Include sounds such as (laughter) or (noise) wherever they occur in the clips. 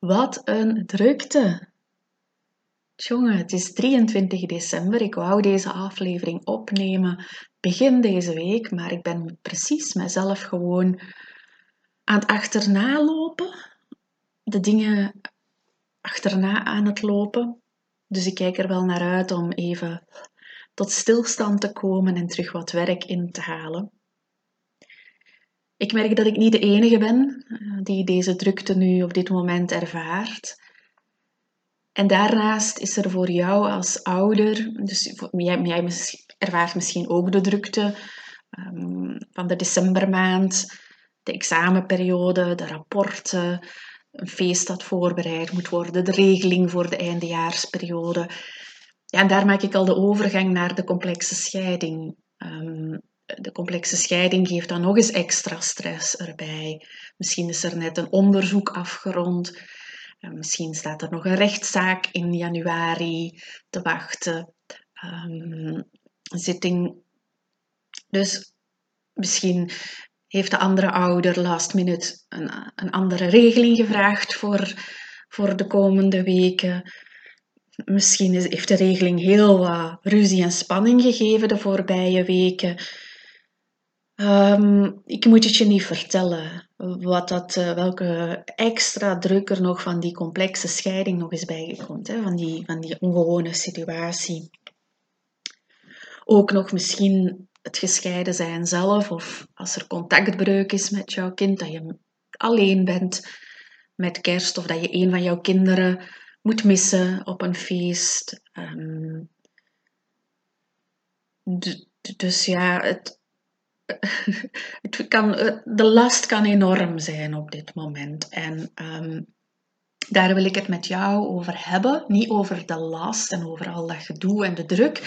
Wat een drukte. Jongen, het is 23 december. Ik wou deze aflevering opnemen begin deze week, maar ik ben precies mezelf gewoon aan het achterna lopen. De dingen achterna aan het lopen. Dus ik kijk er wel naar uit om even tot stilstand te komen en terug wat werk in te halen. Ik merk dat ik niet de enige ben eh, die deze drukte nu op dit moment ervaart. En daarnaast is er voor jou als ouder, dus jij, jij ervaart misschien ook de drukte um, van de decembermaand, de examenperiode, de rapporten, een feest dat voorbereid moet worden, de regeling voor de eindejaarsperiode. Ja, en daar maak ik al de overgang naar de complexe scheiding. Um, de complexe scheiding geeft dan nog eens extra stress erbij. Misschien is er net een onderzoek afgerond. Misschien staat er nog een rechtszaak in januari te wachten. Um, zitting. Dus misschien heeft de andere ouder last minute een, een andere regeling gevraagd voor, voor de komende weken. Misschien is, heeft de regeling heel wat ruzie en spanning gegeven de voorbije weken. Um, ik moet het je niet vertellen wat dat, uh, welke extra druk er nog van die complexe scheiding nog eens bijgekomt, hè, van, die, van die ongewone situatie. Ook nog misschien het gescheiden zijn zelf, of als er contactbreuk is met jouw kind, dat je alleen bent met kerst, of dat je een van jouw kinderen moet missen op een feest. Um, dus ja, het, (laughs) het kan, de last kan enorm zijn op dit moment. En um, daar wil ik het met jou over hebben. Niet over de last en over al dat gedoe en de druk.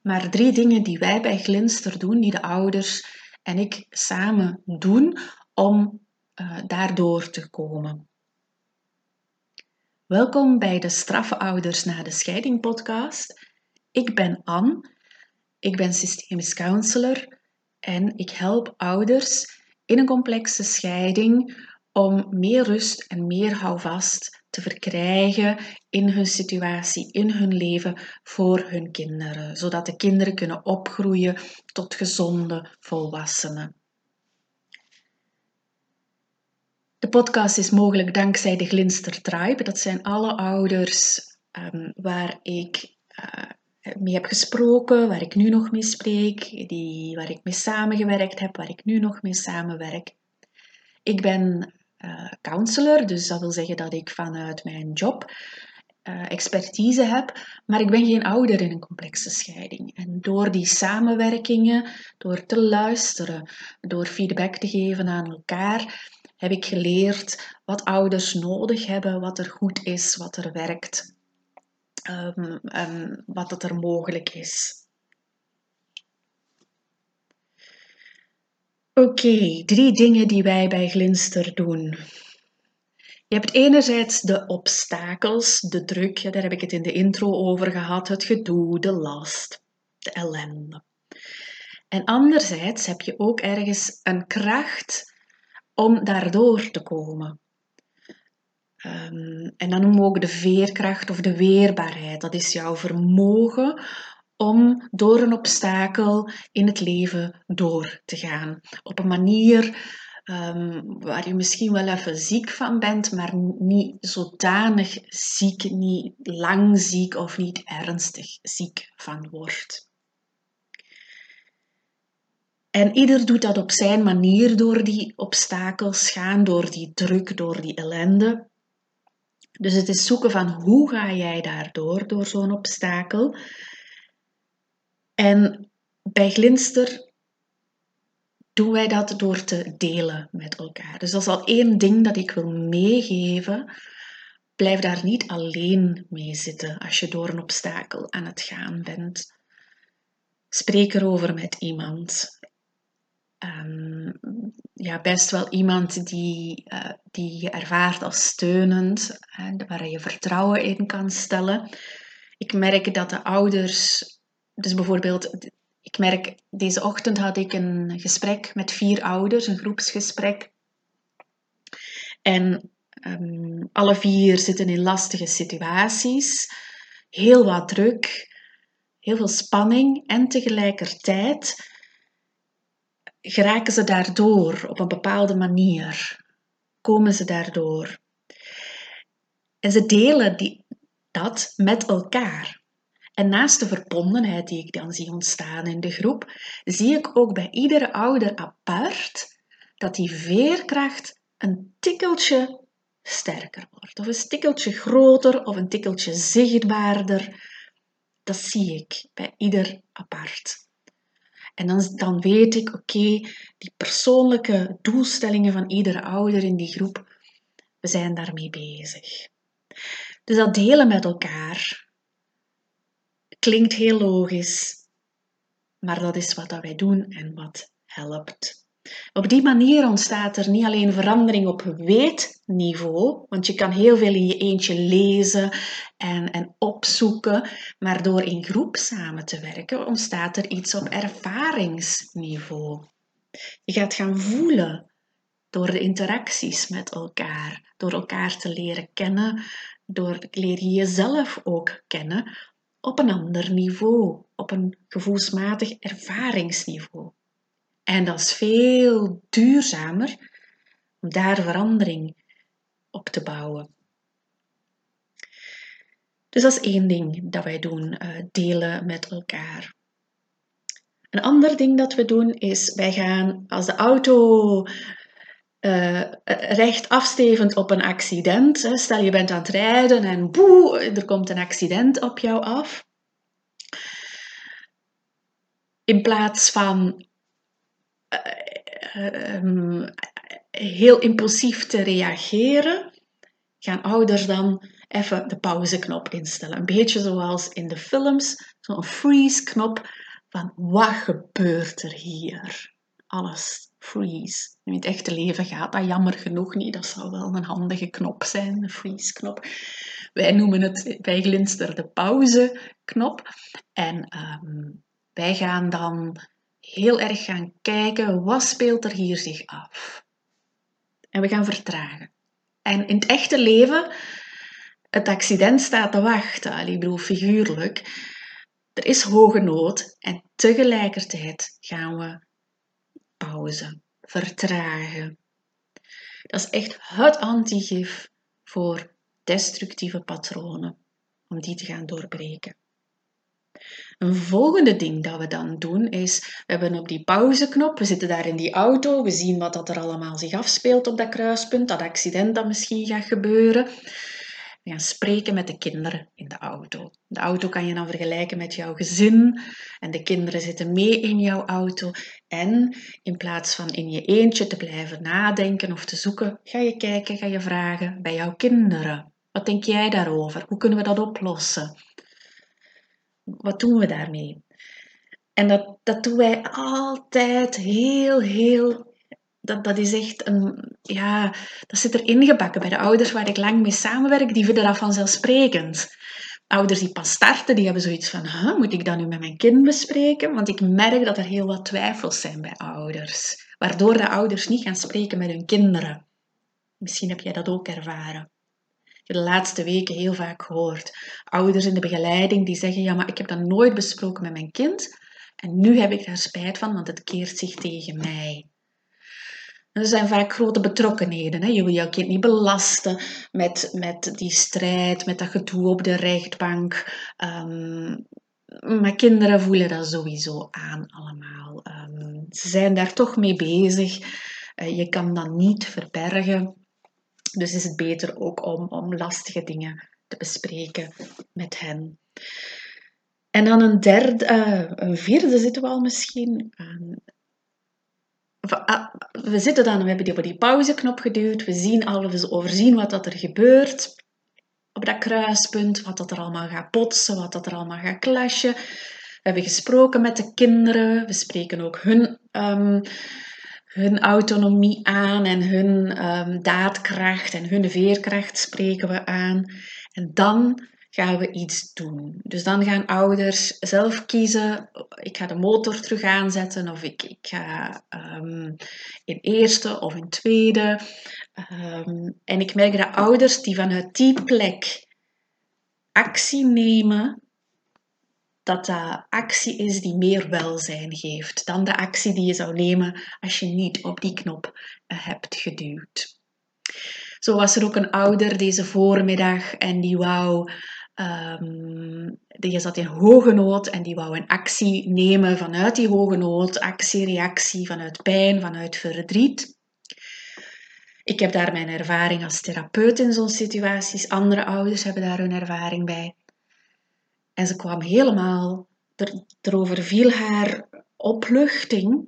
Maar drie dingen die wij bij Glinster doen, die de ouders en ik samen doen om uh, daardoor te komen. Welkom bij de Straffe Ouders na de Scheiding podcast. Ik ben Anne. Ik ben systemisch counselor en ik help ouders in een complexe scheiding om meer rust en meer houvast te verkrijgen in hun situatie, in hun leven voor hun kinderen, zodat de kinderen kunnen opgroeien tot gezonde volwassenen. De podcast is mogelijk dankzij de Glinster Tribe. Dat zijn alle ouders um, waar ik uh, mee heb gesproken, waar ik nu nog mee spreek, die, waar ik mee samengewerkt heb, waar ik nu nog mee samenwerk. Ik ben uh, counselor, dus dat wil zeggen dat ik vanuit mijn job uh, expertise heb, maar ik ben geen ouder in een complexe scheiding. En door die samenwerkingen, door te luisteren, door feedback te geven aan elkaar, heb ik geleerd wat ouders nodig hebben, wat er goed is, wat er werkt um, um, wat het er mogelijk is. Oké, drie dingen die wij bij Glinster doen. Je hebt enerzijds de obstakels, de druk, daar heb ik het in de intro over gehad, het gedoe, de last, de ellende. En anderzijds heb je ook ergens een kracht om daardoor te komen. Um, en dan noemen we ook de veerkracht of de weerbaarheid. Dat is jouw vermogen om door een obstakel in het leven door te gaan. Op een manier um, waar je misschien wel even ziek van bent, maar niet zodanig ziek, niet lang ziek of niet ernstig ziek van wordt. En ieder doet dat op zijn manier door die obstakels gaan, door die druk, door die ellende. Dus het is zoeken van hoe ga jij daardoor, door zo'n obstakel. En bij Glinster doen wij dat door te delen met elkaar. Dus dat is al één ding dat ik wil meegeven. Blijf daar niet alleen mee zitten als je door een obstakel aan het gaan bent. Spreek erover met iemand. Um, ja, best wel iemand die, uh, die je ervaart als steunend, hè, waar je vertrouwen in kan stellen. Ik merk dat de ouders, dus bijvoorbeeld, ik merk, deze ochtend had ik een gesprek met vier ouders, een groepsgesprek. En Ehm, alle vier zitten in lastige situaties, heel wat druk, heel veel spanning en tegelijkertijd geraken ze daardoor op een bepaalde manier. Komen ze daardoor. En ze delen die, dat met elkaar. En naast de verbondenheid die ik dan zie ontstaan in de groep, zie ik ook bij iedere ouder apart dat die veerkracht een tikkeltje sterker wordt. Of een tikkeltje groter of een tikkeltje zichtbaarder. Dat zie ik bij ieder apart. En dan, dan weet ik, oké, die persoonlijke doelstellingen van iedere ouder in die groep, we zijn daarmee bezig. Dus dat delen met elkaar klinkt heel logisch, maar dat is wat dat wij doen en wat helpt. Op die manier ontstaat er niet alleen verandering op weetniveau, want je kan heel veel in je eentje lezen en, en opzoeken, maar door in groep samen te werken ontstaat er iets op ervaringsniveau. Je gaat gaan voelen door de interacties met elkaar, door elkaar te leren kennen, door leer je jezelf ook kennen op een ander niveau, op een gevoelsmatig ervaringsniveau. En dat is veel duurzamer om daar verandering op te bouwen. Dus dat is één ding dat wij doen, eh, delen met elkaar. Een ander ding dat we doen is, wij gaan als de auto uh, recht afstevend op een accident, stel je bent aan het rijden en boe, er komt een accident op jou af. In plaats van um, heel impulsief te reageren, gaan ouders dan even de pauzeknop instellen. Een beetje zoals in de films, zo'n freeze-knop van wat gebeurt er hier? Alles freeze. In het echte leven gaat dat jammer genoeg niet. Dat zou wel een handige knop zijn, de freeze-knop. Wij noemen het bij Glinster de pauzeknop. En um, wij gaan dan heel erg gaan kijken, wat speelt er hier zich af? En we gaan vertragen. En in het echte leven, het accident staat te wachten, ik bedoel figuurlijk. Er is hoge nood en tegelijkertijd gaan we pauze, vertragen. Dat is echt het antigif voor destructieve patronen, om die te gaan doorbreken. Een volgende ding dat we dan doen is, we hebben op die pauzeknop, we zitten daar in die auto, we zien wat dat er allemaal zich afspeelt op dat kruispunt, dat accident dat misschien gaat gebeuren. We gaan spreken met de kinderen in de auto. De auto kan je dan vergelijken met jouw gezin en de kinderen zitten mee in jouw auto. En in plaats van in je eentje te blijven nadenken of te zoeken, ga je kijken, ga je vragen bij jouw kinderen. Wat denk jij daarover? Hoe kunnen we dat oplossen? Wat doen we daarmee? En dat, dat doen wij altijd heel, heel. Dat, dat is echt een. Ja, dat zit er ingebakken bij de ouders waar ik lang mee samenwerk. Die vinden dat vanzelfsprekend. Ouders die pas starten, die hebben zoiets van: huh, moet ik dat nu met mijn kind bespreken? Want ik merk dat er heel wat twijfels zijn bij ouders. Waardoor de ouders niet gaan spreken met hun kinderen. Misschien heb jij dat ook ervaren de laatste weken heel vaak gehoord. Ouders in de begeleiding die zeggen, ja, maar ik heb dat nooit besproken met mijn kind en nu heb ik daar spijt van, want het keert zich tegen mij. er zijn vaak grote betrokkenheden. Hè? Je wil jouw kind niet belasten met, met die strijd, met dat gedoe op de rechtbank. Um, maar kinderen voelen dat sowieso aan allemaal. Um, ze zijn daar toch mee bezig. Uh, je kan dat niet verbergen. Dus is het beter ook om, om lastige dingen te bespreken met hen. En dan een derde, uh, een vierde zitten we al misschien. Uh, we zitten dan, we hebben die op die pauzeknop geduwd. We zien al, we overzien wat dat er gebeurt op dat kruispunt, wat dat er allemaal gaat botsen, wat dat er allemaal gaat clashen. We hebben gesproken met de kinderen. We spreken ook hun um, hun autonomie aan en hun um, daadkracht en hun veerkracht spreken we aan. En dan gaan we iets doen. Dus dan gaan ouders zelf kiezen, ik ga de motor terug aanzetten of ik, ik ga um, in eerste of in tweede. Um, en ik merk dat ouders die vanuit die plek actie nemen, dat dat actie is die meer welzijn geeft dan de actie die je zou nemen als je niet op die knop uh, hebt geduwd. Zo was er ook een ouder deze voormiddag en die wou Um, die zat in hoge nood en die wou een actie nemen vanuit die hoge nood, actie, reactie, vanuit pijn, vanuit verdriet. Ik heb daar mijn ervaring als therapeut in zo'n situaties. Andere ouders hebben daar hun ervaring bij. En ze kwam helemaal, er, erover viel haar opluchting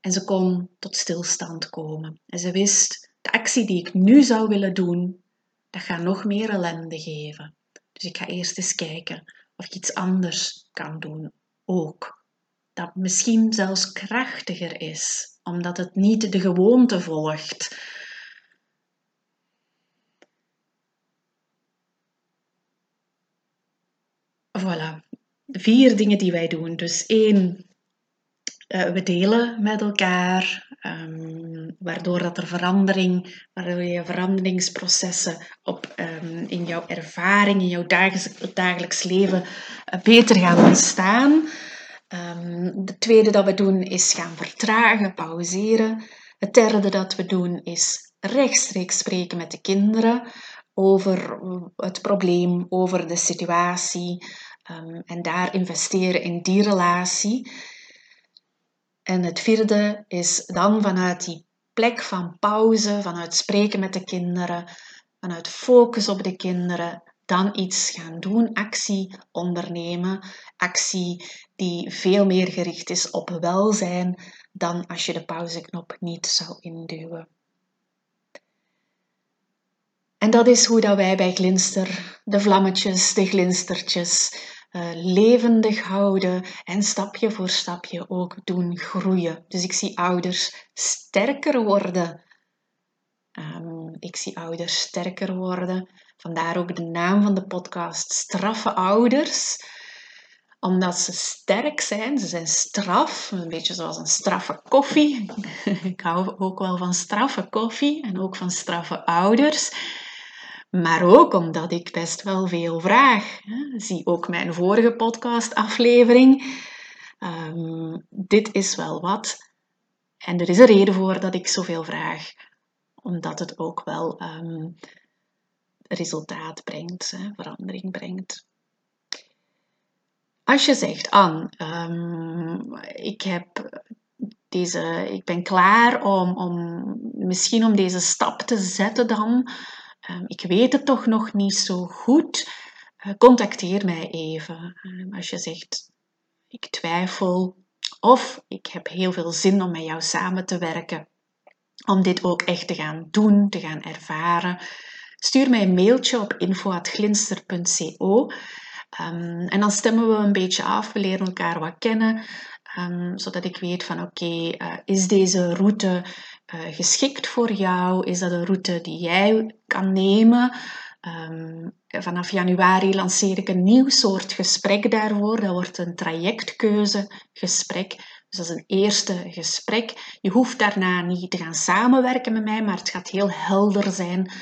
en ze kon tot stilstand komen. En ze wist, de actie die ik nu zou willen doen, dat gaat nog meer ellende geven. Dus ik ga eerst eens kijken of ik iets anders kan doen ook. Dat misschien zelfs krachtiger is, omdat het niet de gewoonte volgt. Vier dingen die wij doen. Dus één, uh, we delen met elkaar, um, waardoor dat er verandering, waardoor je veranderingsprocessen op, um, in jouw ervaring, in jouw dagelijks, leven uh, beter gaan ontstaan. Um, de tweede dat we doen is gaan vertragen, pauzeren. Het derde dat we doen is rechtstreeks spreken met de kinderen over het probleem, over de situatie en daar investeren in die relatie. En het vierde is dan vanuit die plek van pauze, vanuit spreken met de kinderen, vanuit focus op de kinderen, dan iets gaan doen, actie ondernemen, actie die veel meer gericht is op welzijn dan als je de pauzeknop niet zou induwen. En dat is hoe dat wij bij Glinster de vlammetjes, de glinstertjes, uh, levendig houden en stapje voor stapje ook doen groeien. Dus ik zie ouders sterker worden. Um, ik zie ouders sterker worden. Vandaar ook de naam van de podcast Straffe Ouders omdat ze sterk zijn, ze zijn straf, een beetje zoals een straffe koffie. (laughs) Ik hou ook wel van straffe koffie en ook van straffe ouders. Maar ook omdat ik best wel veel vraag. Zie ook mijn vorige podcastaflevering. Um, dit is wel wat. En er is een reden voor dat ik zoveel vraag. Omdat het ook wel um, resultaat brengt, hè, verandering brengt. Als je zegt, Anne, um, ik, heb deze, ik ben klaar om, om misschien om deze stap te zetten dan Ehm, ik weet het toch nog niet zo goed, uh, contacteer mij even. Ehm, als je zegt, ik twijfel of ik heb heel veel zin om met jou samen te werken, om dit ook echt te gaan doen, te gaan ervaren. Stuur mij een mailtje op info.glinster.co um, en dan stemmen we een beetje af, we leren elkaar wat kennen, zodat ik weet van oké, uh, is deze route uh, geschikt voor jou? Is dat een route die jij kan nemen? Um, vanaf januari lanceer ik een nieuw soort gesprek daarvoor. Dat wordt een trajectkeuzegesprek. Dus dat is een eerste gesprek. Je hoeft daarna niet te gaan samenwerken met mij, maar het gaat heel helder zijn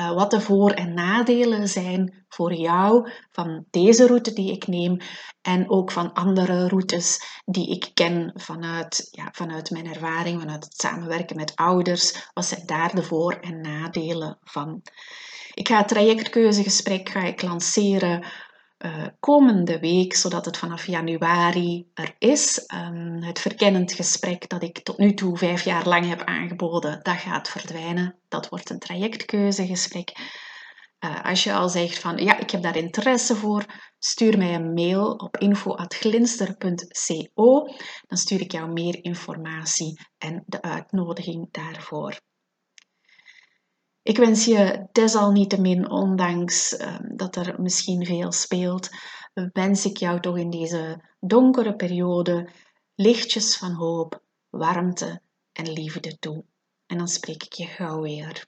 uh, wat de voor- en nadelen zijn voor jou van deze route die ik neem en ook van andere routes die ik ken vanuit, ja, vanuit mijn ervaring, vanuit het samenwerken met ouders. Wat zijn daar de voor- en nadelen van? Ik ga het trajectkeuzegesprek ga ik lanceren uh, komende week, zodat het vanaf januari er is. Um, het verkennend gesprek dat ik tot nu toe vijf jaar lang heb aangeboden, dat gaat verdwijnen. Dat wordt een trajectkeuzegesprek. Uh, als je al zegt van ja, ik heb daar interesse voor, stuur mij een mail op info.glinster.co. Dan stuur ik jou meer informatie en de uitnodiging daarvoor. Ik wens je desalniettemin, ondanks um, dat er misschien veel speelt, wens ik jou toch in deze donkere periode lichtjes van hoop, warmte en liefde toe. En dan spreek ik je gauw weer.